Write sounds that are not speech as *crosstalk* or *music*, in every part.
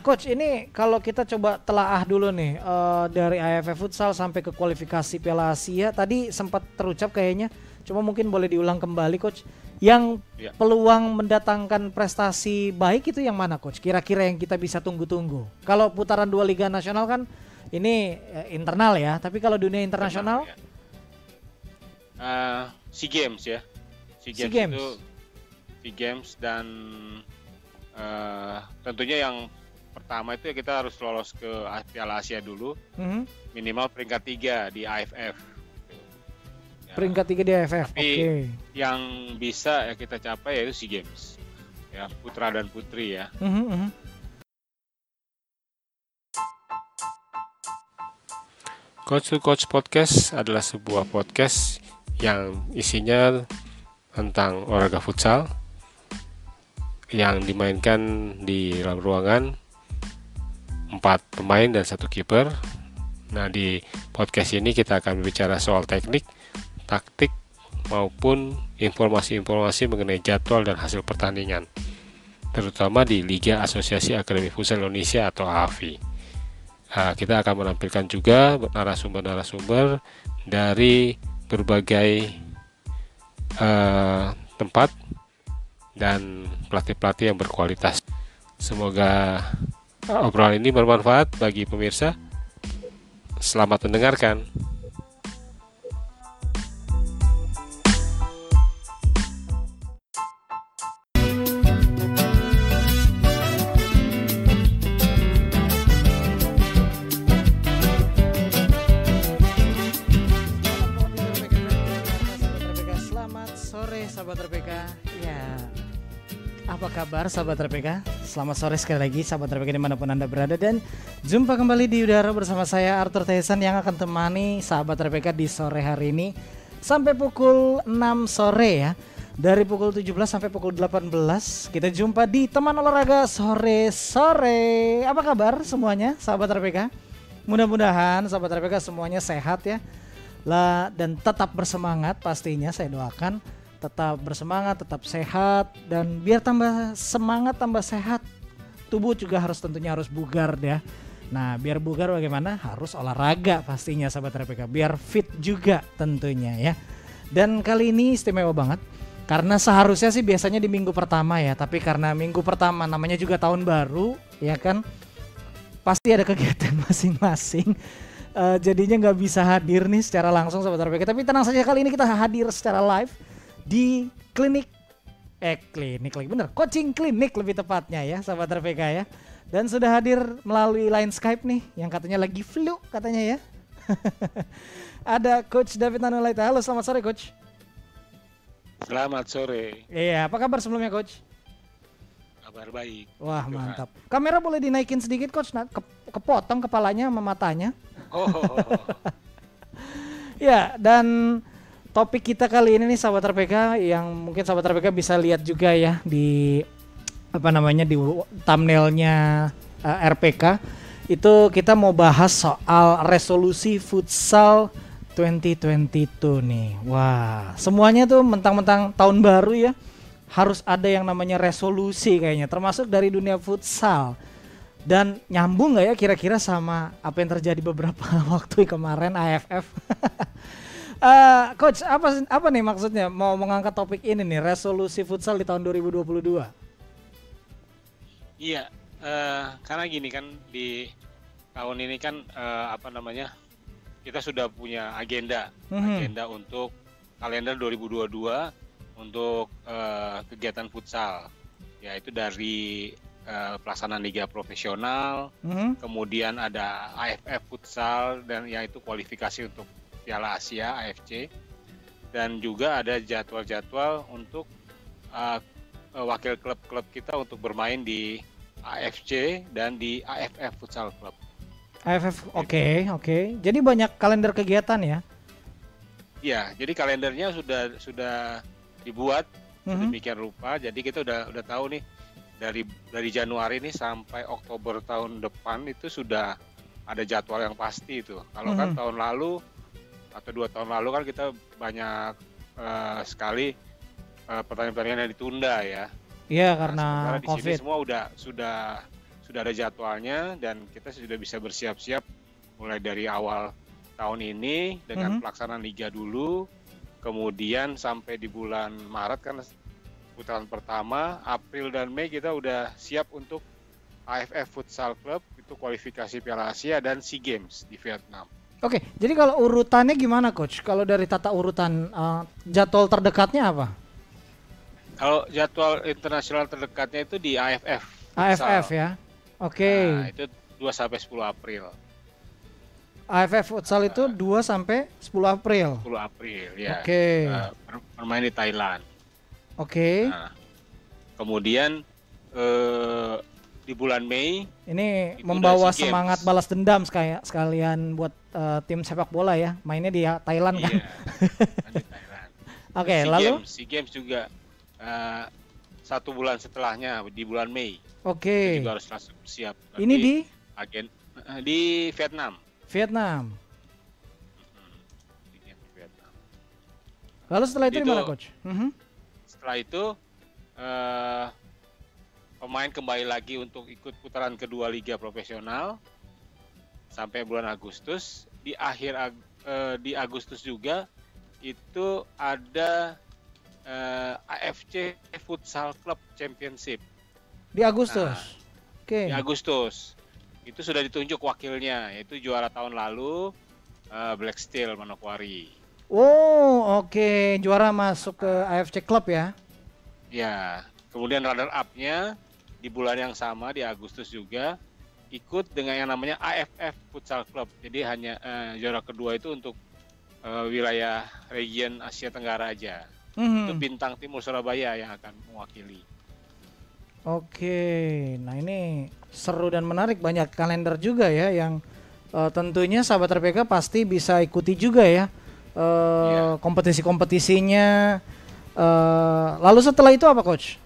Coach, ini kalau kita coba telaah dulu nih uh, dari AFF Futsal sampai ke kualifikasi Piala Asia, tadi sempat terucap kayaknya, cuma mungkin boleh diulang kembali, coach. Yang ya. peluang mendatangkan prestasi baik itu yang mana, coach? Kira-kira yang kita bisa tunggu-tunggu. Kalau putaran dua Liga Nasional kan ini uh, internal ya, tapi kalau dunia internasional, ya. uh, Sea Games ya, Sea Games, sea Games. itu Sea Games dan uh, tentunya yang pertama itu ya kita harus lolos ke Piala Asia dulu, mm-hmm. minimal peringkat tiga di AFF. Ya. Peringkat tiga di AFF. Oke. Okay. Yang bisa ya kita capai yaitu Sea Games, ya putra dan putri ya. Mm-hmm. Coach to Coach Podcast adalah sebuah podcast yang isinya tentang olahraga futsal yang dimainkan di dalam ruangan empat pemain dan satu kiper. Nah, di podcast ini kita akan berbicara soal teknik, taktik, maupun informasi-informasi mengenai jadwal dan hasil pertandingan, terutama di Liga Asosiasi Akademi Futsal Indonesia atau AFI. Nah, kita akan menampilkan juga narasumber-narasumber dari berbagai uh, tempat dan pelatih-pelatih yang berkualitas. Semoga obrolan ini bermanfaat bagi pemirsa. Selamat mendengarkan. Sahabat RPK? Selamat sore sekali lagi sahabat RPK di mana pun Anda berada dan jumpa kembali di udara bersama saya Arthur Tesan yang akan temani sahabat RPK di sore hari ini sampai pukul 6 sore ya. Dari pukul 17 sampai pukul 18 kita jumpa di teman olahraga sore-sore. Apa kabar semuanya sahabat RPK? Mudah-mudahan sahabat RPK semuanya sehat ya. Lah dan tetap bersemangat pastinya saya doakan tetap bersemangat, tetap sehat dan biar tambah semangat, tambah sehat. Tubuh juga harus tentunya harus bugar ya. Nah, biar bugar bagaimana? Harus olahraga pastinya sahabat RPK. Biar fit juga tentunya ya. Dan kali ini istimewa banget karena seharusnya sih biasanya di minggu pertama ya, tapi karena minggu pertama namanya juga tahun baru, ya kan? Pasti ada kegiatan *laughs* masing-masing. Uh, jadinya nggak bisa hadir nih secara langsung sahabat RPK. Tapi tenang saja kali ini kita hadir secara live di klinik. Eh klinik lagi bener. Coaching klinik lebih tepatnya ya sahabat RPK ya. Dan sudah hadir melalui line Skype nih yang katanya lagi flu katanya ya. *laughs* Ada coach David Nanulaita. Halo selamat sore coach. Selamat sore. Iya apa kabar sebelumnya coach? Kabar baik. Wah Tuhan. mantap. Kamera boleh dinaikin sedikit coach? Nah, ke kepotong kepalanya sama matanya. Oh. *laughs* Ya dan topik kita kali ini nih sahabat RPK yang mungkin sahabat RPK bisa lihat juga ya di apa namanya di thumbnailnya uh, eh, RPK itu kita mau bahas soal resolusi futsal 2022 nih. Wah, semuanya tuh mentang-mentang tahun baru ya harus ada yang namanya resolusi kayaknya termasuk dari dunia futsal. Dan nyambung nggak ya kira-kira sama apa yang terjadi beberapa *laughs* waktu kemarin AFF? *laughs* Uh, coach, apa apa nih maksudnya mau mengangkat topik ini nih resolusi futsal di tahun 2022? Iya, uh, karena gini kan di tahun ini kan uh, apa namanya kita sudah punya agenda mm-hmm. agenda untuk kalender 2022 untuk uh, kegiatan futsal, yaitu dari uh, pelaksanaan liga profesional, mm-hmm. kemudian ada AFF futsal dan yaitu kualifikasi untuk Piala Asia AFC dan juga ada jadwal-jadwal untuk uh, wakil klub-klub kita untuk bermain di AFC dan di AFF Futsal Club. AFF, oke, okay, oke. Okay. Jadi banyak kalender kegiatan ya? Iya, jadi kalendernya sudah sudah dibuat mm -hmm. sedemikian rupa. Jadi kita udah udah tahu nih dari dari Januari ini sampai Oktober tahun depan itu sudah ada jadwal yang pasti itu. Kalau mm -hmm. kan mhm. tahun lalu atau dua tahun lalu kan kita banyak uh, sekali uh, pertandingan-pertandingan yang ditunda ya. Iya Nah, karena di sini COVID. semua udah sudah sudah ada jadwalnya dan kita sudah bisa bersiap-siap mulai dari awal tahun ini dengan Mhm. pelaksanaan liga dulu, kemudian sampai di bulan Maret kan putaran pertama, April dan Mei kita udah siap untuk AFF Futsal Club itu kualifikasi Piala Asia dan SEA Games di Vietnam. Oke, jadi kalau urutannya gimana coach? Kalau dari tata urutan eh, jadwal terdekatnya apa? Kalau jadwal internasional terdekatnya itu di AFF. AFF Futsal. ya. Oke. Nah, itu 2 sampai 10 April. AFF futsal itu 2 sampai 10 April. 10 April ya. Oke. Eh, ber- bermain di Thailand. Oke. Nah, kemudian eh, di bulan Mei Ini Itu membawa semangat balas dendam sekali- sekalian buat eh, tim sepak bola ya. Mainnya di Thailand kan. iya, di Thailand. *laughs* Oke, SEA lalu Games, SEA Games juga eh, satu bulan setelahnya di bulan Mei oke. juga harus langsung siap. Ini di agen eh, di Vietnam. Vietnam. Hmm, di Vietnam. Lalu setelah itu di Itu- mana coach? Mhm. Setelah itu eh, pemain kembali lagi untuk ikut putaran kedua liga profesional sampai bulan Agustus. Di akhir Ag- eh, di Agustus juga itu ada eh, AFC Futsal Club Championship Di Agustus. Oke. di Agustus. Itu sudah ditunjuk wakilnya yaitu juara tahun lalu eh, Black Steel Manokwari. Oh, oke. Juara masuk ke AFC Club ya. Ya, kemudian runner up-nya di bulan yang sama di Agustus juga ikut dengan yang namanya AFF Futsal Club. Jadi hanya eh, juara kedua itu untuk eh, wilayah region Asia Tenggara aja. Itu Mhm. Bintang Timur Surabaya yang akan mewakili. Oke, nah ini seru dan menarik banyak kalender juga ya yang eh, tentunya sahabat RPK pasti bisa ikuti juga ya eh, Iya. kompetisi-kompetisinya. Eh, lalu setelah itu apa coach?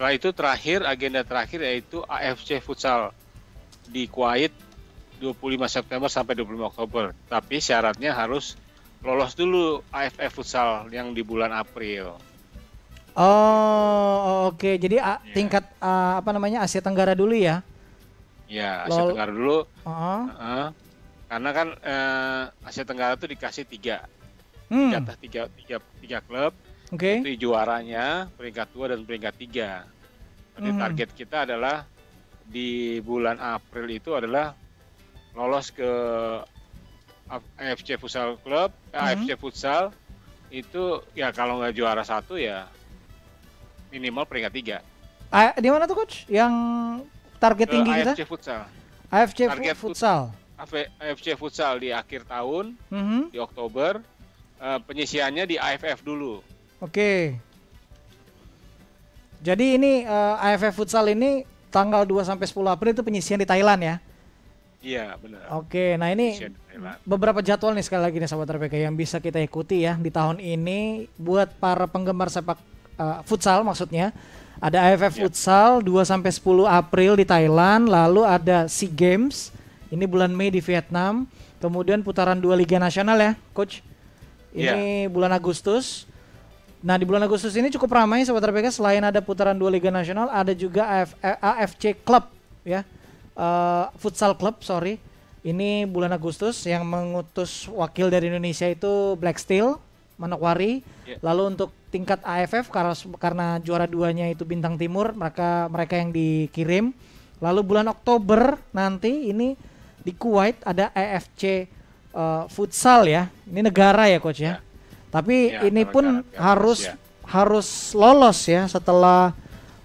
Setelah itu terakhir agenda terakhir yaitu AFC Futsal di Kuwait 25 September sampai 25 Oktober. Tapi syaratnya harus lolos dulu AFF Futsal yang di bulan April. Oh, oke. Jadi a- Iya. tingkat ah, apa namanya Asia Tenggara dulu ya? Ya, Asia Lol- Tenggara dulu Oh. Heeh. karena kan eh, Asia Tenggara itu dikasih tiga, Hmm, jatah tiga, tiga, tiga klub, Oke. itu juaranya peringkat dua dan peringkat tiga. Nanti Mhm. target kita adalah di bulan April itu adalah lolos ke A- AFC Futsal Club, eh, Mhm. AFC Futsal itu ya kalau nggak juara satu ya minimal peringkat tiga. Ah, di mana tuh coach? Yang target Ke tinggi kita? AFC Futsal, AFC target fut- futsal. AF- AFC Futsal di akhir tahun Mhm. di Oktober. Eh, penyisiannya di AFF dulu. Oke. Jadi ini eh, AFF Futsal ini tanggal 2 sampai 10 April itu penyisian di Thailand ya. Iya benar. Oke, nah ini beberapa jadwal nih sekali lagi nih sahabat RPK yang bisa kita ikuti ya di tahun ini buat para penggemar sepak eh, futsal maksudnya. Ada AFF Ya. Futsal 2 sampai 10 April di Thailand, lalu ada SEA Games ini bulan Mei di Vietnam, kemudian putaran dua Liga Nasional ya, coach. Ini bulan Agustus. Nah, di bulan Agustus ini cukup ramai sahabat RPK selain ada putaran dua Liga Nasional, ada juga AF, eh, AFC Club ya. Eh, futsal Club, sorry. Ini bulan Agustus yang mengutus wakil dari Indonesia itu Black Steel, Manokwari. Ya. Lalu untuk tingkat AFF karena karena juara duanya itu Bintang Timur, mereka mereka yang dikirim. Lalu bulan Oktober nanti ini di Kuwait ada AFC eh, futsal ya. Ini negara ya coach ya. Ya. Tapi Ya, ini pun Piala harus Asia. harus lolos ya setelah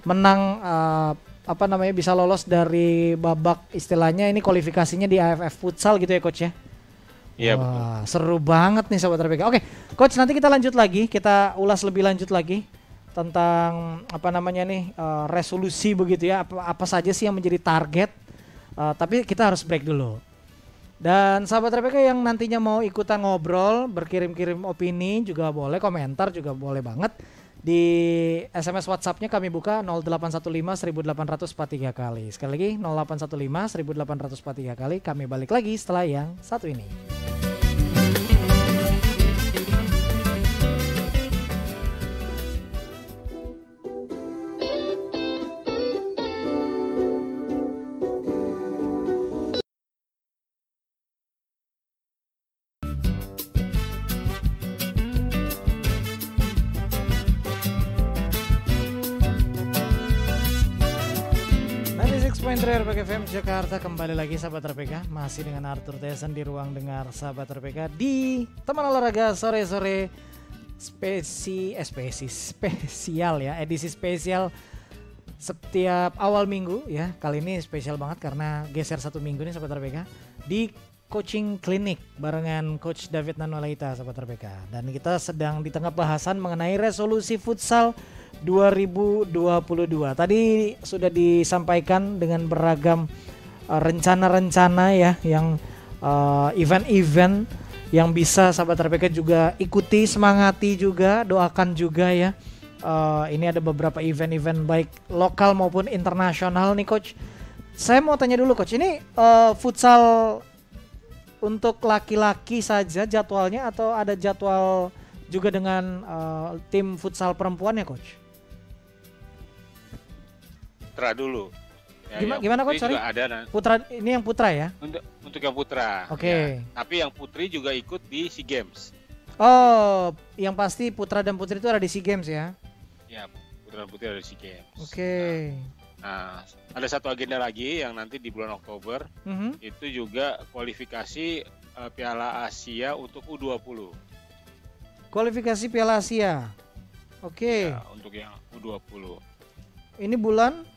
menang eh, apa namanya bisa lolos dari babak istilahnya ini kualifikasinya di AFF futsal gitu ya coach ya. Iya betul. Seru banget nih sobat RPK. Oke, coach nanti kita lanjut lagi, kita ulas lebih lanjut lagi tentang apa namanya nih eh, resolusi begitu ya. Apa, apa saja sih yang menjadi target? Eh, tapi kita harus break dulu. Dan sahabat RPK yang nantinya mau ikutan ngobrol, berkirim-kirim opini juga boleh, komentar juga boleh banget. Di SMS WhatsApp-nya kami buka 0815 1843 kali. Sekali lagi 0815 1843 kali. Kami balik lagi setelah yang satu ini. 93 RPK FM Jakarta kembali lagi sahabat RPK Masih dengan Arthur Tesan di ruang dengar sahabat RPK Di teman olahraga sore-sore spesi, eh, spesi spesial ya. Edisi spesial setiap awal minggu ya. Kali ini spesial banget karena geser satu minggu nih sahabat RPK Di coaching klinik barengan Coach David Nanolaita sahabat RPK Dan kita sedang di tengah bahasan mengenai resolusi futsal 2022. Tadi sudah disampaikan dengan beragam uh, rencana-rencana uh, ya yang uh, event-event uh, yang bisa sahabat RPK juga ikuti, semangati juga, doakan juga ya. Uh, ini ada beberapa event-event baik lokal maupun internasional nih coach. Saya mau tanya dulu coach, ini uh, futsal untuk laki-laki saja jadwalnya atau ada jadwal juga dengan uh, tim futsal perempuan ya coach? Putra dulu. Ya, gimana, gimana coach? Sorry. ada nah. Putra ini yang putra ya? Untuk untuk yang putra. Oke. Okay. Ya. Tapi yang putri juga ikut di SEA Games. Oh, yang pasti putra dan putri itu ada di SEA Games ya? Ya, putra dan putri ada di SEA Games. Oke. Okay. Nah, nah, ada satu agenda lagi yang nanti di bulan Oktober mm -hmm. itu juga kualifikasi uh, Piala Asia untuk U20. Kualifikasi Piala Asia. Oke. Okay. Ya, untuk yang U20. Ini bulan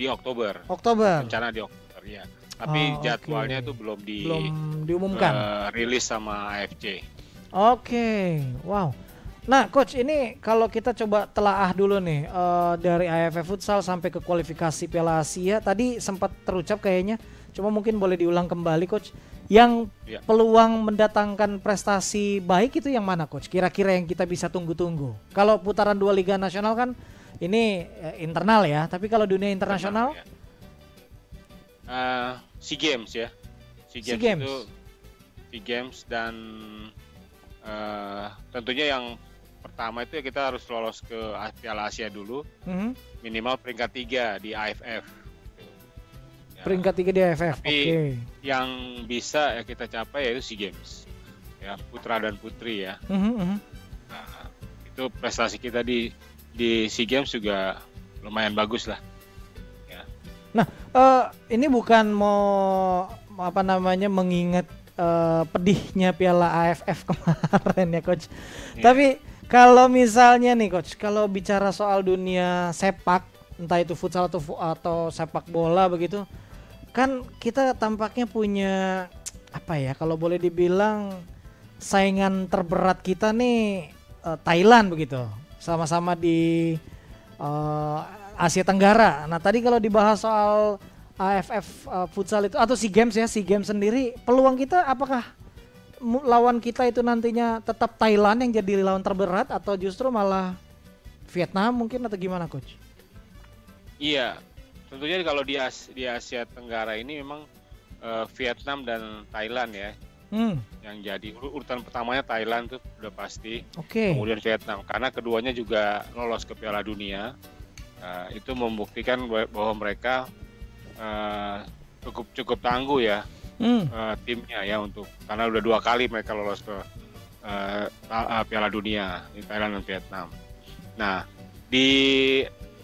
di Oktober. Oktober. Rencana di Oktober ya. Tapi oh, jadwalnya itu belum di belum diumumkan. Uh, rilis sama AFC. Oke, okay. wow. Nah, coach, ini kalau kita coba telaah dulu nih uh, dari AFF Futsal sampai ke kualifikasi Piala Asia, tadi sempat terucap kayaknya, cuma mungkin boleh diulang kembali, coach. Yang ya. peluang mendatangkan prestasi baik itu yang mana, coach? Kira-kira yang kita bisa tunggu-tunggu. Kalau putaran dua Liga Nasional kan ini uh, internal ya, tapi kalau dunia internasional ya. uh, SEA Games ya. SEA Games, sea Games. itu SEA Games dan uh, tentunya yang pertama itu ya kita harus lolos ke Piala Asia dulu. Mm -hmm. Minimal peringkat tiga di AFF. Ya. Peringkat tiga di AFF. Oke. Okay. Yang bisa ya kita capai yaitu SEA Games. Ya, putra dan putri ya. Mm -hmm. nah, itu prestasi kita di di SEA Games juga lumayan bagus lah. Ya. Nah, uh, ini bukan mau apa namanya mengingat uh, pedihnya Piala AFF *laughs* kemarin ya coach. Ya. Tapi kalau misalnya nih coach, kalau bicara soal dunia sepak, entah itu futsal atau atau sepak bola begitu, kan kita tampaknya punya apa ya kalau boleh dibilang saingan terberat kita nih uh, Thailand begitu sama-sama di uh, Asia Tenggara. Nah tadi kalau dibahas soal AFF uh, futsal itu atau SEA Games ya SEA Games sendiri peluang kita apakah lawan kita itu nantinya tetap Thailand yang jadi lawan terberat atau justru malah Vietnam mungkin atau gimana coach? Iya, tentunya kalau di, As di Asia Tenggara ini memang uh, Vietnam dan Thailand ya hmm. yang jadi urutan pertamanya Thailand tuh udah pasti okay. kemudian Vietnam karena keduanya juga lolos ke Piala Dunia uh, itu membuktikan bahwa mereka uh, cukup cukup tangguh ya hmm. uh, timnya ya untuk karena udah dua kali mereka lolos ke uh, uh, Piala Dunia di Thailand dan Vietnam. Nah di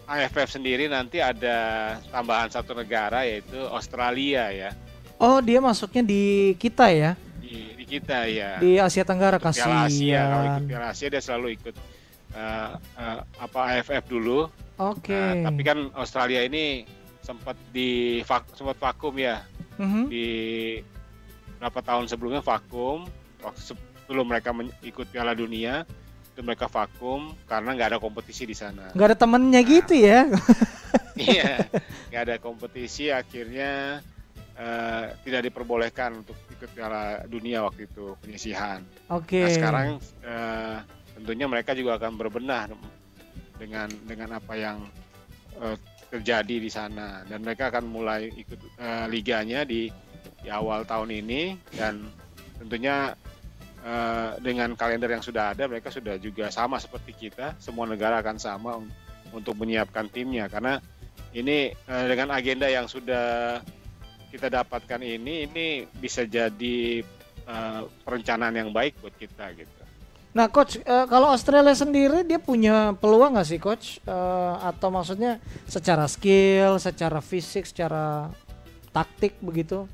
AFF sendiri nanti ada tambahan satu negara yaitu Australia ya. Oh dia masuknya di kita ya? Kita ya. Di Asia Tenggara kasih. Piala Asia, kalau ikut Piala Asia dia selalu ikut uh, uh, apa AFF dulu. Oke. Okay. Nah, tapi kan Australia ini sempat di sempat vakum ya. Mm -hmm. Di berapa tahun sebelumnya vakum waktu sebelum mereka ikut Piala Dunia itu mereka vakum karena nggak ada kompetisi di sana. Nggak ada temennya nah, gitu ya? *laughs* iya, nggak ada kompetisi akhirnya uh, tidak diperbolehkan untuk ikut Piala Dunia waktu itu penyisihan. Oke. Okay. Nah sekarang uh, tentunya mereka juga akan berbenah dengan dengan apa yang uh, terjadi di sana dan mereka akan mulai ikut uh, liganya di, di awal tahun ini dan tentunya uh, dengan kalender yang sudah ada mereka sudah juga sama seperti kita semua negara akan sama untuk menyiapkan timnya karena ini uh, dengan agenda yang sudah kita dapatkan ini ini bisa jadi uh, perencanaan yang baik buat kita gitu. Nah, coach, eh, kalau Australia sendiri dia punya peluang nggak sih, coach? Eh, atau maksudnya secara skill, secara fisik, secara taktik begitu?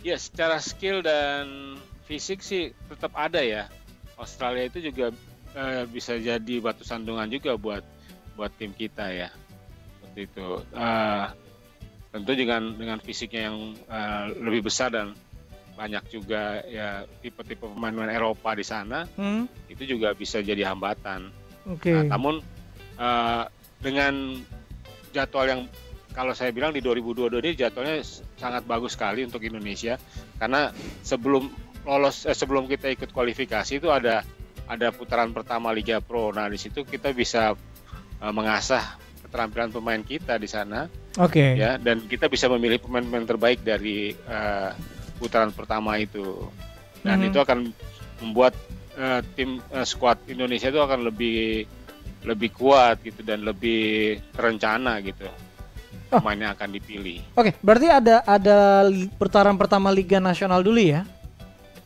Ya, secara skill dan fisik sih tetap ada ya. Australia itu juga eh, bisa jadi batu sandungan juga buat buat tim kita ya. Seperti itu. Eh, tentu dengan dengan fisiknya yang eh, lebih besar dan banyak juga ya tipe-tipe pemain-pemain Eropa di sana Hmm? itu juga bisa jadi hambatan. Oke. Nah, namun eh, dengan jadwal yang kalau saya bilang di 2022 ini jadwalnya sangat bagus sekali untuk Indonesia karena sebelum lolos eh, sebelum kita ikut kualifikasi itu ada ada putaran pertama Liga Pro. Nah di situ kita bisa eh, mengasah keterampilan pemain kita di sana Oke. ya dan kita bisa memilih pemain-pemain terbaik dari eh, putaran pertama itu dan Mhm. itu akan membuat eh, tim eh, skuad Indonesia itu akan lebih lebih kuat gitu dan lebih terencana gitu Oh. pemain yang akan dipilih Oke, berarti ada ada putaran pertama Liga Nasional dulu ya?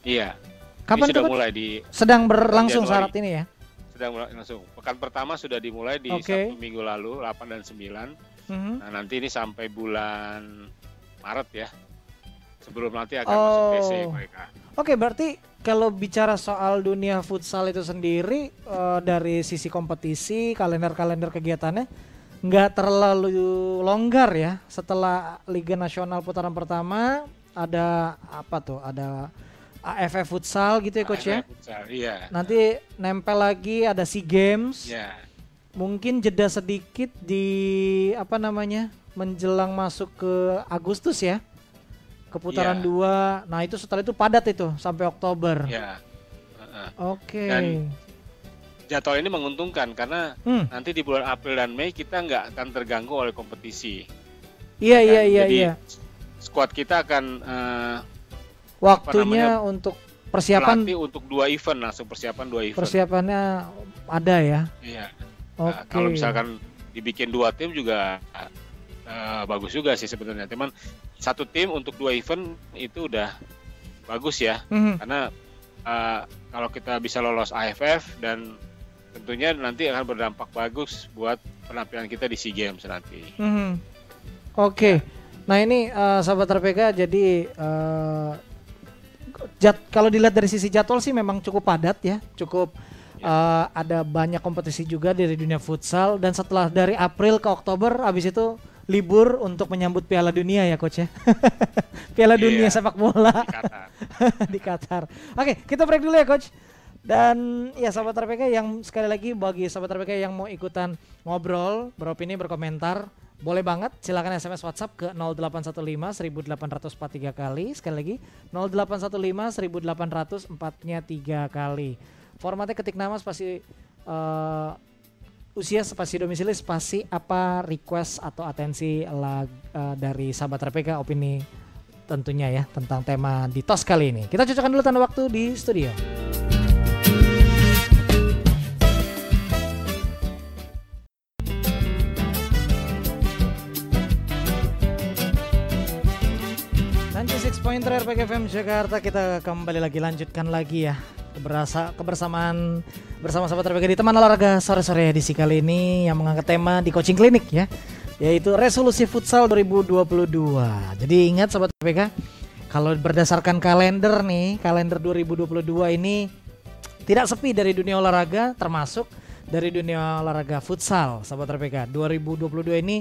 iya Kapan sudah mulai di Sedang berlangsung Januari. saat ini ya? sedang mulai langsung pekan pertama sudah dimulai di Oke. Sabtu minggu lalu 8 dan 9 Mhm. nah nanti ini sampai bulan Maret ya sebelum nanti akan masuk Oh. PC mereka Oke, berarti kalau bicara soal dunia futsal itu sendiri eh, dari sisi kompetisi, kalender-kalender kegiatannya nggak terlalu longgar ya. Setelah Liga Nasional putaran pertama ada apa tuh? Ada AFF futsal gitu ya coach ya. AFF futsal, iya Nanti nempel lagi ada SEA Games. ya Mungkin jeda sedikit di apa namanya? menjelang masuk ke Agustus ya. Ke putaran Iya. dua. Nah, itu setelah itu padat itu sampai Oktober. ya Heeh. Oke. Dan- jadwal ini menguntungkan karena Hmm. nanti di bulan April dan Mei kita nggak akan terganggu oleh kompetisi. Iya iya Kan? iya Jadi, iya. Skuad kita akan eh, Waktunya untuk persiapan untuk dua event langsung persiapan dua event. persiapannya ada ya. Iya. Oke. Nah, kalau misalkan dibikin dua tim juga eh, bagus juga sih sebenarnya. Cuman satu tim untuk dua event itu udah bagus ya Mhm. karena eh, kalau kita bisa lolos AFF dan tentunya nanti akan berdampak bagus buat penampilan kita di SEA Games nanti. Mhm. Oke. Nah ini eh, sahabat RPK jadi eh, jad- kalau dilihat dari sisi jadwal sih memang cukup padat ya, cukup eh, ada banyak kompetisi juga dari dunia futsal dan setelah dari April ke Oktober habis itu libur untuk menyambut Piala Dunia ya coach ya. *laughs* Piala Iya. Dunia sepak bola. Di Qatar. *laughs* di Qatar. Oke, kita break dulu ya coach. Dan ya sahabat RPK yang sekali lagi bagi sahabat RPK yang mau ikutan ngobrol, beropini, berkomentar, boleh banget silakan SMS WhatsApp ke 0815 1843 kali. Sekali lagi 0815 1800 empatnya 3 kali. Formatnya ketik nama spasi eh, usia spasi domisili spasi apa request atau atensi lag, eh, dari sahabat RPK opini tentunya ya tentang tema di tos kali ini. Kita cocokkan dulu tanda waktu di studio. Pointer RPK FM Jakarta kita kembali lagi lanjutkan lagi ya keberasa kebersamaan bersama sahabat RPK di teman olahraga sore-sore edisi kali ini yang mengangkat tema di coaching klinik ya yaitu resolusi futsal 2022. Jadi ingat sahabat RPK kalau berdasarkan kalender nih kalender 2022 ini tidak sepi dari dunia olahraga termasuk dari dunia olahraga futsal sahabat RPK 2022 ini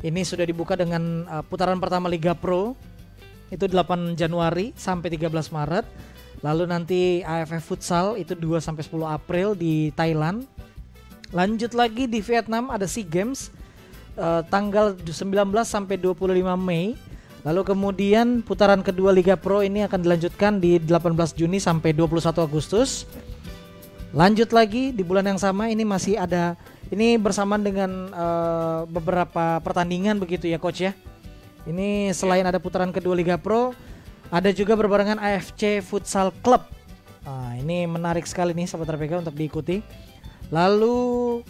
ini sudah dibuka dengan uh, putaran pertama Liga Pro itu 8 Januari sampai 13 Maret lalu nanti AFF Futsal itu 2 sampai 10 April di Thailand. Lanjut lagi di Vietnam ada SEA Games uh, tanggal 19 sampai 25 Mei. Lalu kemudian putaran kedua Liga Pro ini akan dilanjutkan di 18 Juni sampai 21 Agustus. Lanjut lagi di bulan yang sama ini masih ada ini bersamaan dengan eh, beberapa pertandingan begitu ya coach ya. Ini selain ada putaran kedua Liga Pro, ada juga berbarengan AFC Futsal Club. Nah, ini menarik sekali nih sahabat RPK untuk diikuti. Lalu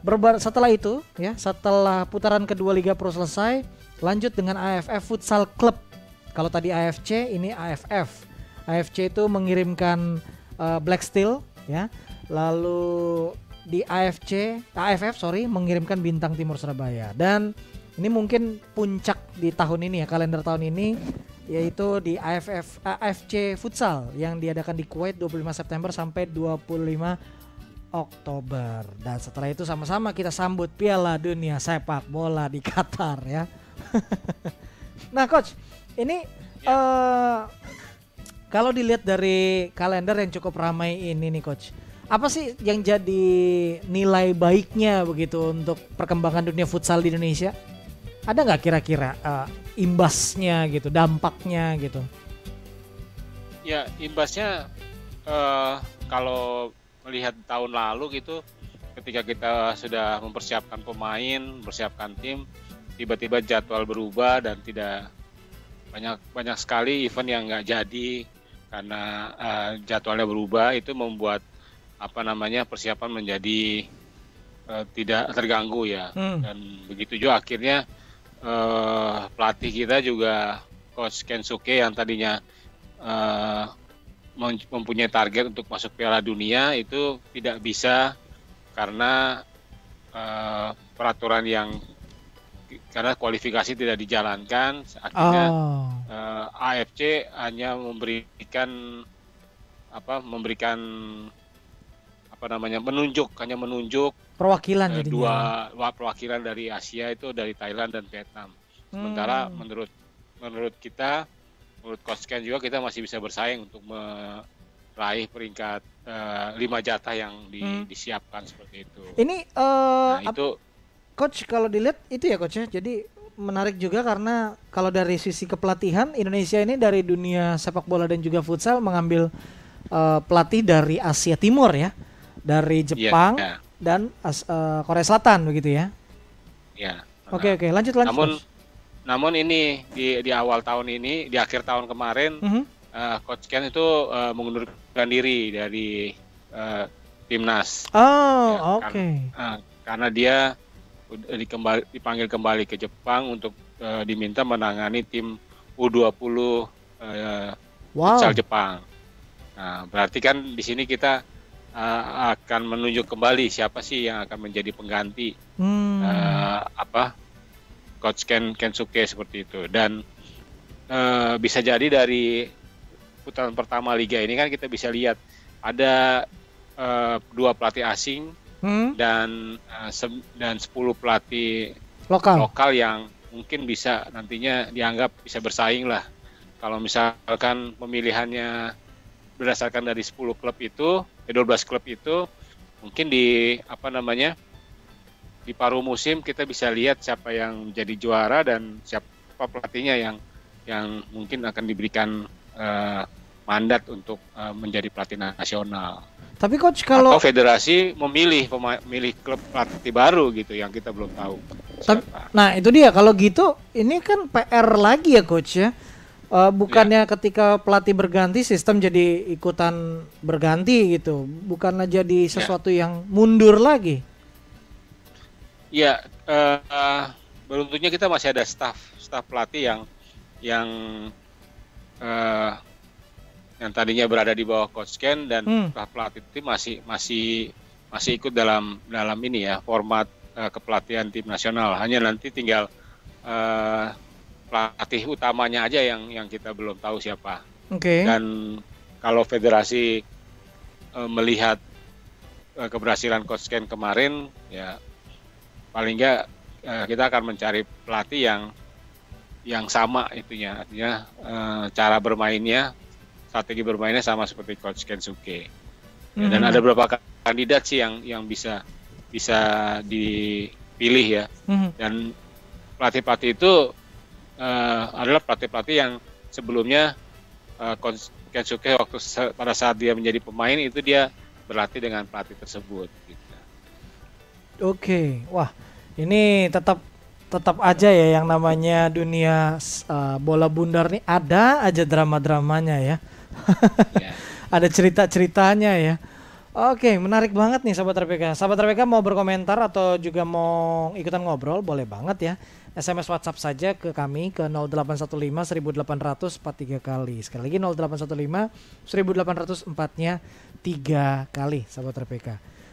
berbar setelah itu ya, setelah putaran kedua Liga Pro selesai, lanjut dengan AFF Futsal Club. Kalau tadi AFC, ini AFF. AFC itu mengirimkan uh, Black Steel ya. Lalu di AFC, AFF sorry mengirimkan bintang Timur Surabaya dan ini mungkin puncak di tahun ini ya kalender tahun ini yaitu di AFF AFC Futsal yang diadakan di Kuwait 25 September sampai 25 Oktober dan setelah itu sama-sama kita sambut Piala Dunia Sepak Bola di Qatar ya. *laughs* nah coach, ini ya. uh, kalau dilihat dari kalender yang cukup ramai ini nih coach, apa sih yang jadi nilai baiknya begitu untuk perkembangan dunia futsal di Indonesia? Ada nggak kira-kira uh, imbasnya gitu, dampaknya gitu? Ya imbasnya uh, kalau melihat tahun lalu gitu, ketika kita sudah mempersiapkan pemain, mempersiapkan tim, tiba-tiba jadwal berubah dan tidak banyak banyak sekali event yang nggak jadi karena uh, jadwalnya berubah itu membuat apa namanya persiapan menjadi uh, tidak terganggu ya hmm. dan begitu juga akhirnya uh, pelatih kita juga coach Kensuke yang tadinya uh, mempunyai target untuk masuk Piala Dunia itu tidak bisa karena uh, peraturan yang karena kualifikasi tidak dijalankan akhirnya oh. uh, AFC hanya memberikan apa memberikan apa namanya menunjuk hanya menunjuk perwakilan uh, dua perwakilan dari Asia itu dari Thailand dan Vietnam. Sementara hmm. menurut menurut kita menurut Coach Ken juga kita masih bisa bersaing untuk meraih peringkat uh, lima jatah yang di, hmm. disiapkan seperti itu. Ini uh, nah, itu coach kalau dilihat itu ya coach ya. Jadi menarik juga karena kalau dari sisi kepelatihan Indonesia ini dari dunia sepak bola dan juga futsal mengambil uh, pelatih dari Asia Timur ya. Dari iya, Jepang, yeah, yeah dan uh, Korea Selatan begitu ya. Ya. Oke okay, oke, okay. lanjut lanjut. Namun namun ini di di awal tahun ini, di akhir tahun kemarin mm -hmm. uh, coach Ken itu uh, mengundurkan diri dari uh, timnas. Oh, ya, oke. Okay. Karena, uh, karena dia dikembali, dipanggil kembali ke Jepang untuk uh, diminta menangani tim U20 uh, wow. Jepang. Nah, berarti kan di sini kita uh, akan menunjuk kembali siapa sih yang akan menjadi pengganti hmm. uh, apa coach Ken Kensuke seperti itu dan uh, bisa jadi dari putaran pertama liga ini kan kita bisa lihat ada uh, dua pelatih asing hmm. dan uh, dan 10 pelatih lokal lokal yang mungkin bisa nantinya dianggap bisa bersaing lah kalau misalkan pemilihannya berdasarkan dari 10 klub itu, 12 eh, klub itu mungkin di apa namanya? di paruh musim kita bisa lihat siapa yang jadi juara dan siapa pelatihnya yang yang mungkin akan diberikan uh, mandat untuk uh, menjadi pelatih nasional. Tapi coach kalau atau federasi memilih memilih klub pelatih baru gitu yang kita belum tahu. Tapi, nah itu dia kalau gitu ini kan PR lagi ya coach ya uh, bukannya ya. ketika pelatih berganti sistem jadi ikutan berganti gitu bukanlah jadi ya. sesuatu ya. yang mundur lagi ya uh, uh, beruntungnya kita masih ada staff staff pelatih yang yang uh, yang tadinya berada di bawah coach Ken dan hmm. pelatih itu masih masih masih ikut dalam dalam ini ya format uh, kepelatihan tim nasional hanya nanti tinggal uh, pelatih utamanya aja yang yang kita belum tahu siapa. Oke. Okay. Dan kalau federasi e, melihat e, keberhasilan coach Ken kemarin, ya paling enggak e, kita akan mencari pelatih yang yang sama itunya, artinya e, cara bermainnya, strategi bermainnya sama seperti coach Ken Suke. Ya, Dan hmm. ada beberapa kandidat sih yang yang bisa bisa dipilih ya. Hmm. Dan pelatih-pelatih itu uh, adalah pelatih-pelatih yang sebelumnya uh, Kensuke waktu pada saat dia menjadi pemain itu dia berlatih dengan pelatih tersebut. Gitu. Oke, wah ini tetap tetap aja ya yang namanya dunia uh, bola bundar nih ada aja drama-dramanya ya. yeah. *laughs* ada cerita-ceritanya ya. Oke, menarik banget nih sahabat RPK. Sahabat RPK mau berkomentar atau juga mau ikutan ngobrol, boleh banget ya. SMS WhatsApp saja ke kami ke 0815 1800 43 kali. Sekali lagi 0815 1800 4-nya 3 kali sahabat RPK.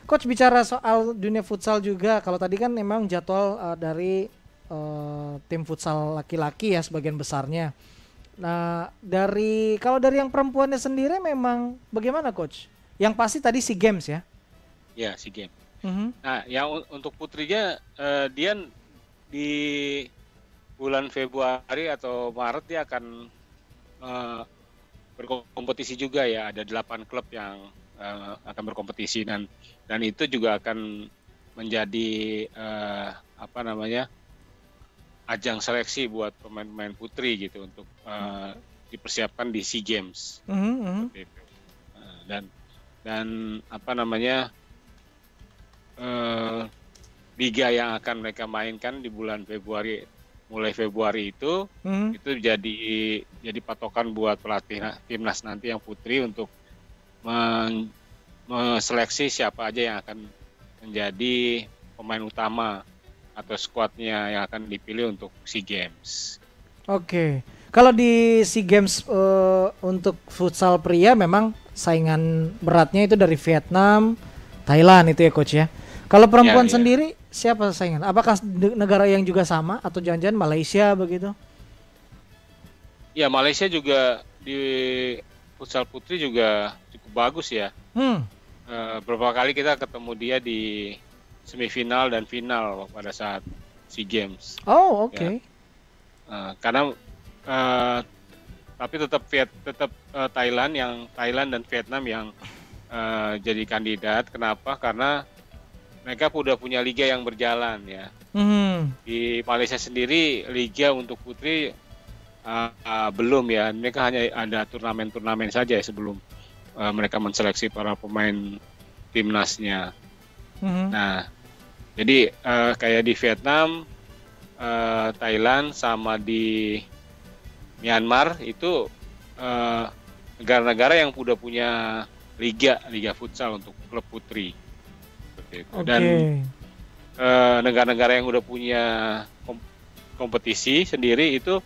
Coach bicara soal dunia futsal juga. Kalau tadi kan memang jadwal uh, dari uh, tim futsal laki-laki ya sebagian besarnya. Nah, dari kalau dari yang perempuannya sendiri memang bagaimana coach? Yang pasti tadi si games ya. Ya, si game. Mhm. Nah, yang un- untuk putrinya eh, dia di bulan Februari atau Maret dia akan eh, berkompetisi juga ya. Ada delapan klub yang eh, akan berkompetisi dan dan itu juga akan menjadi eh, apa namanya ajang seleksi buat pemain-pemain putri gitu untuk eh, dipersiapkan di SEA Games seperti itu. Eh, dan dan apa namanya eh, liga yang akan mereka mainkan di bulan Februari mulai Februari itu Mhm. itu jadi jadi patokan buat pelatih na- timnas nanti yang putri untuk men- meseleksi siapa aja yang akan menjadi pemain utama atau skuadnya yang akan dipilih untuk SEA Games. Oke. Kalau di SEA Games eh, untuk futsal pria memang saingan beratnya itu dari Vietnam, Thailand itu ya coach ya. Kalau perempuan Ya, ya. sendiri siapa saingan? Apakah negara yang juga sama atau jangan-jangan Malaysia begitu? Ya Malaysia juga di futsal putri juga cukup bagus ya. Hmm. Eh, beberapa kali kita ketemu dia di semifinal dan final pada saat SEA Games. Oh, oke. Eh, karena eh, tapi tetap Viet tetap eh, Thailand yang Thailand dan Vietnam yang eh, jadi kandidat. Kenapa? Karena mereka udah punya liga yang berjalan ya. Hmm. Di Malaysia sendiri liga untuk putri eh, eh, belum ya. Mereka hanya ada turnamen-turnamen saja sebelum eh, mereka menseleksi para pemain timnasnya. Mhm. Nah, jadi eh, kayak di Vietnam, eh, Thailand, sama di Myanmar itu eh, negara-negara yang udah punya liga, liga futsal untuk klub putri. Oke. Dan eh, negara-negara yang udah punya kom- kompetisi sendiri itu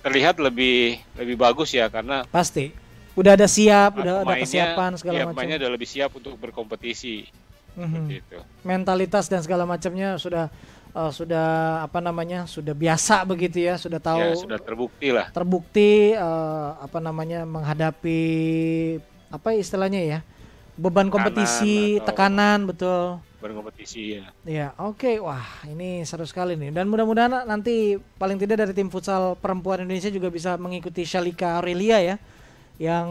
terlihat lebih lebih bagus ya karena Pasti. Udah ada siap, eh, udah ada kesiapan segala ya, macam. pemainnya udah lebih siap untuk berkompetisi Mhm. seperti itu. Mentalitas dan segala macamnya sudah eh, sudah apa namanya? Sudah biasa begitu ya, sudah tahu Ya sudah terbukti lah. terbukti eh, apa namanya menghadapi apa istilahnya ya beban kompetisi tekanan betul berkompetisi ya. ya oke wah ini seru sekali nih dan mudah-mudahan nanti paling tidak dari tim futsal perempuan Indonesia juga bisa mengikuti Shalika Aurelia ya yang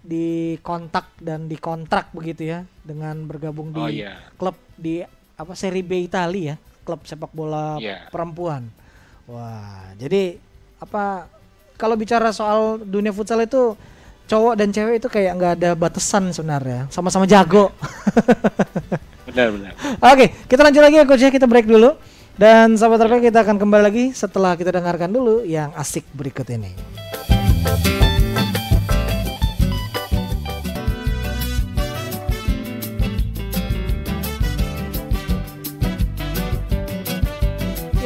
dikontak dan dikontrak begitu ya dengan bergabung di Oh iya. klub di apa Serie B Italia ya klub sepak bola Iya. perempuan. Wah jadi apa kalau bicara soal dunia futsal itu cowok dan cewek itu kayak nggak ada batasan sebenarnya. Sama-sama jago. *laughs* Benar benar. oke kita lanjut lagi ya coach ya. Kita break dulu. Dan sahabat RP kita akan kembali lagi setelah kita dengarkan dulu yang asik berikut ini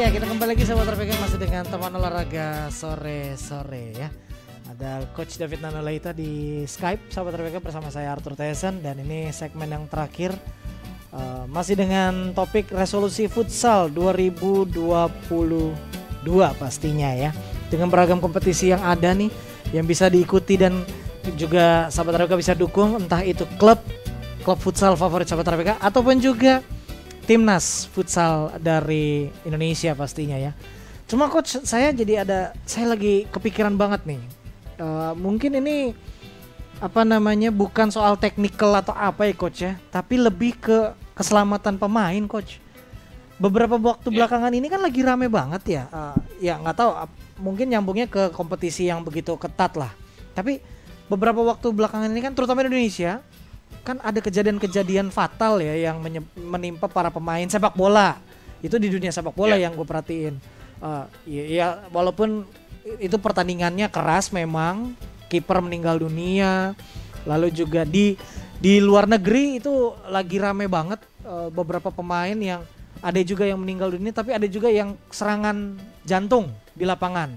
Ya kita kembali lagi sahabat RPK masih dengan teman olahraga sore-sore ya. Ada Coach David Nanolaita di Skype sahabat RPK bersama saya Arthur Tyson. Dan ini segmen yang terakhir eh, Masih dengan topik resolusi futsal 2022 pastinya ya. Dengan beragam kompetisi yang ada nih Yang bisa diikuti dan juga sahabat RPK bisa dukung Entah itu klub klub futsal favorit sahabat RPK Ataupun juga timnas futsal dari Indonesia pastinya ya. Cuma coach saya jadi ada saya lagi kepikiran banget nih. Eh, mungkin ini apa namanya bukan soal teknikal atau apa ya coach ya, tapi lebih ke keselamatan pemain coach. Beberapa waktu Ya. belakangan ini kan lagi rame banget ya. Eh, ya nggak tahu mungkin nyambungnya ke kompetisi yang begitu ketat lah. Tapi beberapa waktu belakangan ini kan terutama di Indonesia kan ada kejadian-kejadian fatal ya yang menimpa para pemain sepak bola itu di dunia sepak bola Ya. yang gue perhatiin Eh, ya, ya walaupun itu pertandingannya keras memang kiper meninggal dunia lalu juga di di luar negeri itu lagi rame banget eh, beberapa pemain yang ada juga yang meninggal dunia tapi ada juga yang serangan jantung di lapangan.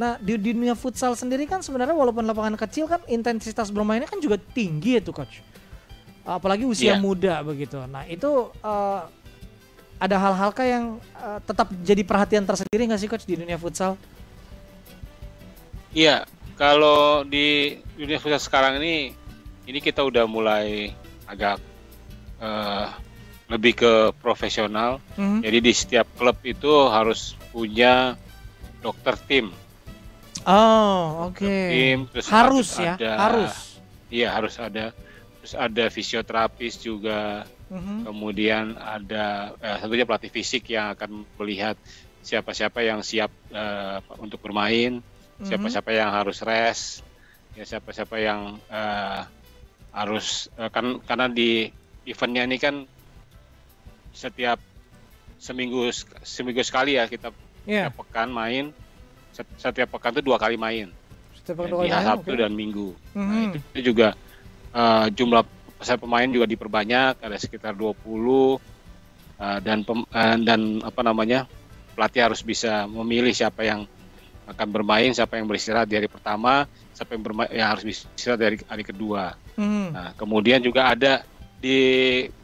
Nah di dunia futsal sendiri kan sebenarnya walaupun lapangan kecil kan intensitas bermainnya kan juga tinggi ya tuh coach. Apalagi usia Iya. muda begitu. Nah itu eh, ada hal-hal kah yang eh, tetap jadi perhatian tersendiri nggak sih coach di dunia futsal? Iya, kalau di dunia futsal sekarang ini, ini kita udah mulai agak eh, lebih ke profesional. Mhm. Jadi di setiap klub itu harus punya dokter tim. Oh oke. Tim, terus Harus harus ya ada- harus. Iya harus ada. Terus ada fisioterapis juga. Mhm. Kemudian ada eh, tentunya pelatih fisik yang akan melihat siapa-siapa yang siap eh, untuk bermain, Mhm. siapa-siapa yang harus rest, ya siapa-siapa yang eh, harus eh, kan karena di eventnya ini kan setiap seminggu seminggu sekali ya kita Iya. setiap pekan main Set- setiap pekan itu dua kali main Setiap kali main, Sabtu oke. dan Minggu. Nah, Mhm. itu, itu juga eh, jumlah saya pemain juga diperbanyak, ada sekitar 20 eh, dan pem- eh, dan apa namanya? pelatih harus bisa memilih siapa yang akan bermain, siapa yang beristirahat di hari pertama, siapa yang bermain yang harus beristirahat dari hari kedua. Mhm. Nah, kemudian juga ada di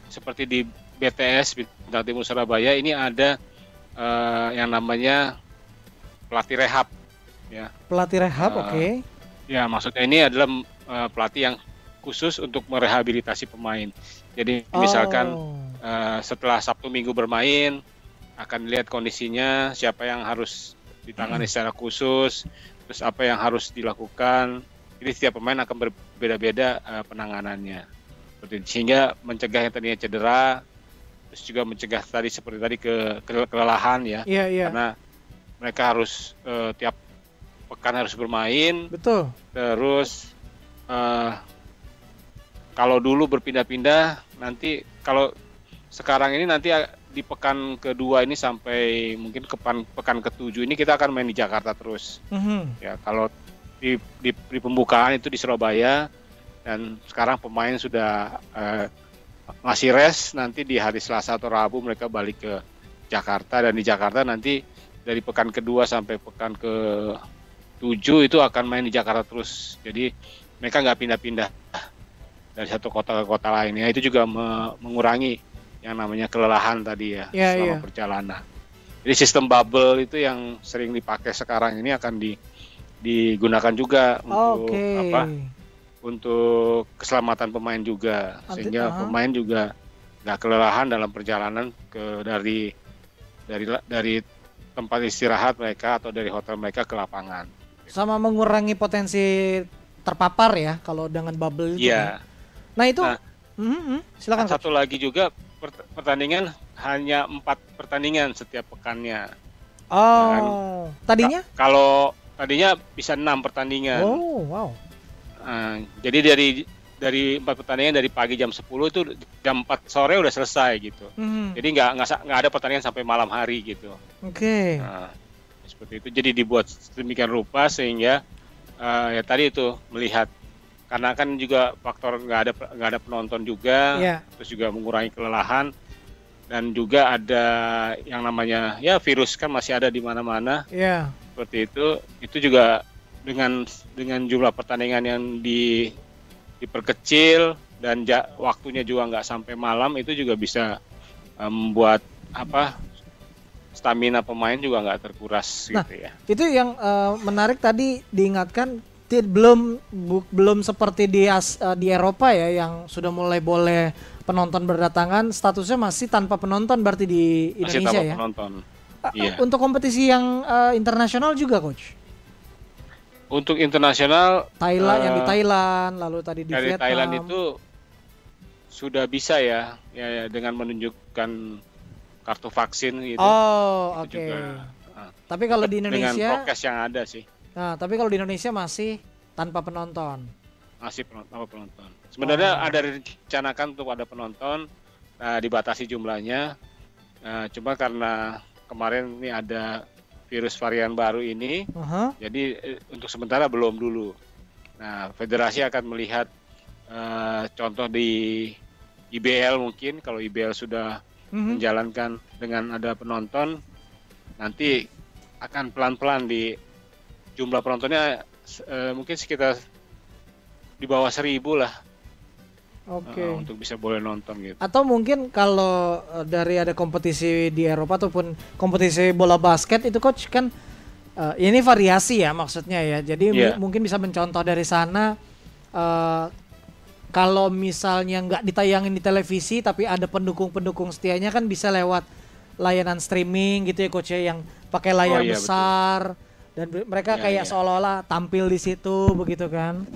seperti di BTS Bintang Timur Surabaya ini ada eh, yang namanya pelatih rehab ya. Pelatih rehab, Eh, oke. Ya, maksudnya ini adalah eh, pelatih yang khusus untuk merehabilitasi pemain. Jadi misalkan Oh. eh, setelah Sabtu Minggu bermain akan lihat kondisinya, siapa yang harus ditangani secara khusus, terus apa yang harus dilakukan. Jadi setiap pemain akan berbeda-beda eh, penanganannya. Seperti sehingga mencegah yang tadinya cedera, terus juga mencegah tadi seperti tadi ke, ke- kelelahan ya, Iya, iya. karena mereka harus eh, tiap pekan harus bermain, Betul. terus eh, kalau dulu berpindah-pindah nanti kalau sekarang ini nanti di pekan kedua ini sampai mungkin ke pekan, pekan ketujuh ini kita akan main di Jakarta terus. Mhm. ya kalau di, di, di pembukaan itu di Surabaya dan sekarang pemain sudah eh, masih rest nanti di hari Selasa atau Rabu mereka balik ke Jakarta dan di Jakarta nanti dari pekan kedua sampai pekan ke tujuh itu akan main di Jakarta terus. Jadi mereka nggak pindah-pindah dari satu kota ke kota lainnya itu juga me- mengurangi yang namanya kelelahan tadi ya Iya, selama iya. perjalanan jadi sistem bubble itu yang sering dipakai sekarang ini akan di digunakan juga untuk Oke. apa untuk keselamatan pemain juga sehingga pemain juga nggak kelelahan dalam perjalanan ke dari dari dari tempat istirahat mereka atau dari hotel mereka ke lapangan. Sama mengurangi potensi terpapar ya kalau dengan bubble itu. Iya. kan. Nah, itu Nah, Mhm, mhm. silakan. Coach. Satu lagi juga pert- pertandingan hanya empat pertandingan setiap pekannya. Oh, tadinya? Ka- kalau tadinya bisa enam pertandingan. Oh, wow. Nah, jadi dari dari empat pertandingan dari pagi jam 10 itu jam 4 sore udah selesai gitu. Mhm. Jadi nggak nggak ada pertandingan sampai malam hari gitu. Oke. Nah, seperti itu. Jadi dibuat sedemikian rupa sehingga eh, ya tadi itu melihat karena kan juga faktor nggak ada nggak ada penonton juga, Iya. terus juga mengurangi kelelahan dan juga ada yang namanya ya virus kan masih ada di mana-mana Iya. seperti itu. Itu juga dengan dengan jumlah pertandingan yang di diperkecil dan ja- waktunya juga nggak sampai malam itu juga bisa eh, membuat apa stamina pemain juga nggak terkuras Nah, gitu ya. Itu yang eh, menarik tadi diingatkan belum bu- belum seperti di As- eh, di Eropa ya yang sudah mulai boleh penonton berdatangan statusnya masih tanpa penonton berarti di Masih Indonesia tanpa ya. penonton. Eh, Iya. Untuk kompetisi yang eh, internasional juga coach. Untuk internasional Thailand yang di Thailand lalu tadi di dari Vietnam. Thailand itu sudah bisa ya, ya, ya, dengan menunjukkan kartu vaksin gitu. Oh, oke. Juga, ah, Tapi kalau di dengan Indonesia prokes yang ada sih Nah, tapi kalau di Indonesia masih tanpa penonton. masih penonton, apa penonton. Sebenarnya Oh. ada direncanakan untuk ada penonton, nah, dibatasi jumlahnya. Nah, cuma karena kemarin ini ada virus varian baru ini, Aha. jadi eh, untuk sementara belum dulu. Nah, federasi akan melihat uh, contoh di IBL mungkin kalau IBL sudah Mhm. menjalankan dengan ada penonton nanti akan pelan-pelan di jumlah penontonnya eh, mungkin sekitar di bawah seribu lah Oke. eh, untuk bisa boleh nonton gitu. Atau mungkin kalau eh, dari ada kompetisi di Eropa ataupun kompetisi bola basket itu coach kan eh, ini variasi ya maksudnya ya. Jadi mu- mungkin bisa mencontoh dari sana eh, kalau misalnya nggak ditayangin di televisi tapi ada pendukung-pendukung setianya kan bisa lewat layanan streaming gitu ya coach ya yang pakai layar Oh, iya, besar dan mereka Iya, kayak iya. seolah-olah tampil di situ begitu kan.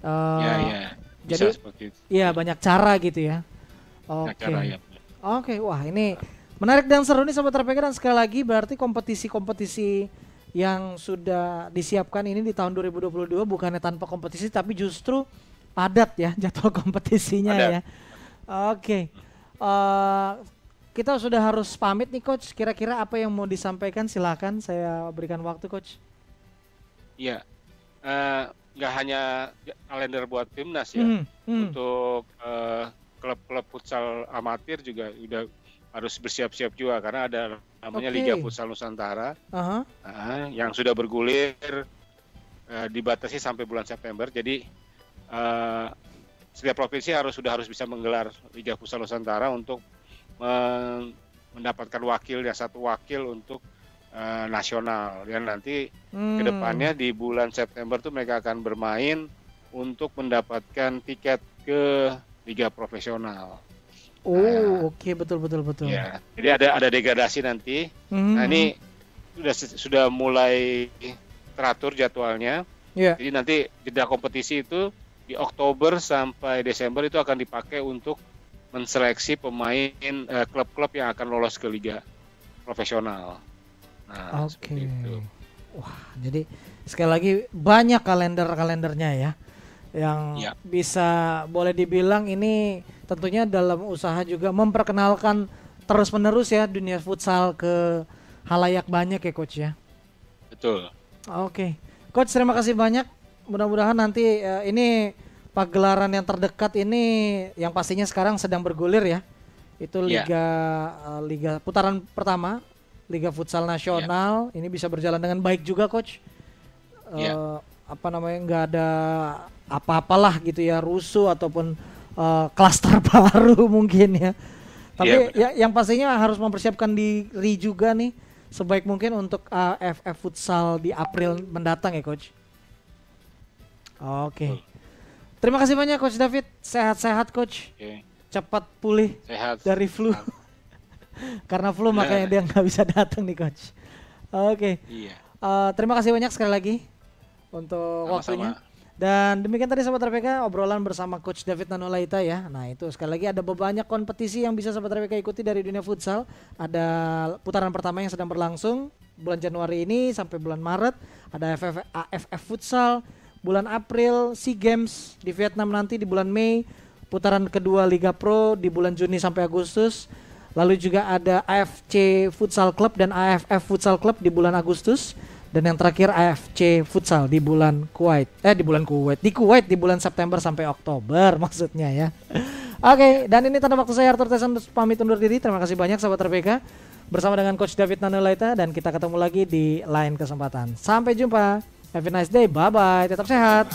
Eh, ya ya. Bisa jadi-. Iya banyak cara gitu ya. Oke. cara ya. Oke, wah ini menarik dan seru nih sobat RPK dan sekali lagi berarti kompetisi-kompetisi yang sudah disiapkan ini di tahun 2022 bukannya tanpa kompetisi tapi justru padat ya jadwal *laughs* kompetisinya Padat. ya. Oke. Eh, kita sudah harus pamit nih coach. Kira-kira apa yang mau disampaikan silakan saya berikan waktu coach. Iya. Nggak hanya kalender buat timnas ya. Hmm, hmm. Untuk eh, klub-klub futsal amatir juga udah harus bersiap-siap juga karena ada namanya Oke. Liga Futsal Nusantara Aha. ah, yang sudah bergulir eh, dibatasi sampai bulan September. Jadi eh, setiap provinsi harus sudah harus bisa menggelar Liga Futsal Nusantara untuk mendapatkan wakil ya satu wakil untuk eh, nasional. Dan nanti Hmm. ke depannya di bulan September tuh mereka akan bermain untuk mendapatkan tiket ke liga profesional. Oh, oke betul betul betul. Ya, jadi ada ada degradasi nanti. Hmm, Nah ini sudah sudah mulai teratur jadwalnya. Ya. Jadi nanti jeda kompetisi itu di Oktober sampai Desember itu akan dipakai untuk menseleksi pemain eh, klub-klub yang akan lolos ke liga profesional. Nah, Oke. itu. Wah, jadi sekali lagi banyak kalender-kalendernya ya yang Ya. bisa boleh dibilang ini tentunya dalam usaha juga memperkenalkan terus-menerus ya dunia futsal ke halayak banyak ya coach ya. Betul. Oke. Coach terima kasih banyak. Mudah-mudahan nanti eh, ini pagelaran yang terdekat ini yang pastinya sekarang sedang bergulir ya. Itu Ya. liga eh, liga putaran pertama, Liga Futsal Nasional. Ini bisa berjalan dengan baik juga coach. Eh, Ya. apa namanya nggak ada apa-apalah gitu ya rusuh ataupun klaster *laughs* baru mungkin ya. Tapi Iya, benar. ya yang pastinya harus mempersiapkan diri juga nih sebaik mungkin untuk AFF futsal di April mendatang ya coach. Oke. Betul. Terima kasih banyak coach David. Sehat-sehat coach. Oke. Cepat pulih Sehat. dari flu. *laughs* Karena flu makanya dia nggak bisa datang nih coach. Oke. Iya. Eh, terima kasih banyak sekali lagi untuk Sama-sama. waktunya. Dan demikian tadi Sobat RPK obrolan bersama Coach David Nanulaita ya. Nah itu sekali lagi ada banyak kompetisi yang bisa Sobat RPK ikuti dari dunia futsal. Ada putaran pertama yang sedang berlangsung bulan Januari ini sampai bulan Maret. Ada AFF Futsal. Bulan April SEA Games di Vietnam nanti di bulan Mei. Putaran kedua Liga Pro di bulan Juni sampai Agustus. Lalu juga ada AFC Futsal Club dan AFF Futsal Club di bulan Agustus dan yang terakhir AFC Futsal di bulan Kuwait. Eh di bulan Kuwait, di Kuwait di bulan September sampai Oktober *laughs* maksudnya ya. Oke, dan ini tanda waktu saya Arthur Tesan pamit undur diri. Terima kasih banyak sahabat RPK bersama dengan coach David Nanulaita dan kita ketemu lagi di lain kesempatan. Sampai jumpa. Have a nice day. Bye bye. Tetap sehat.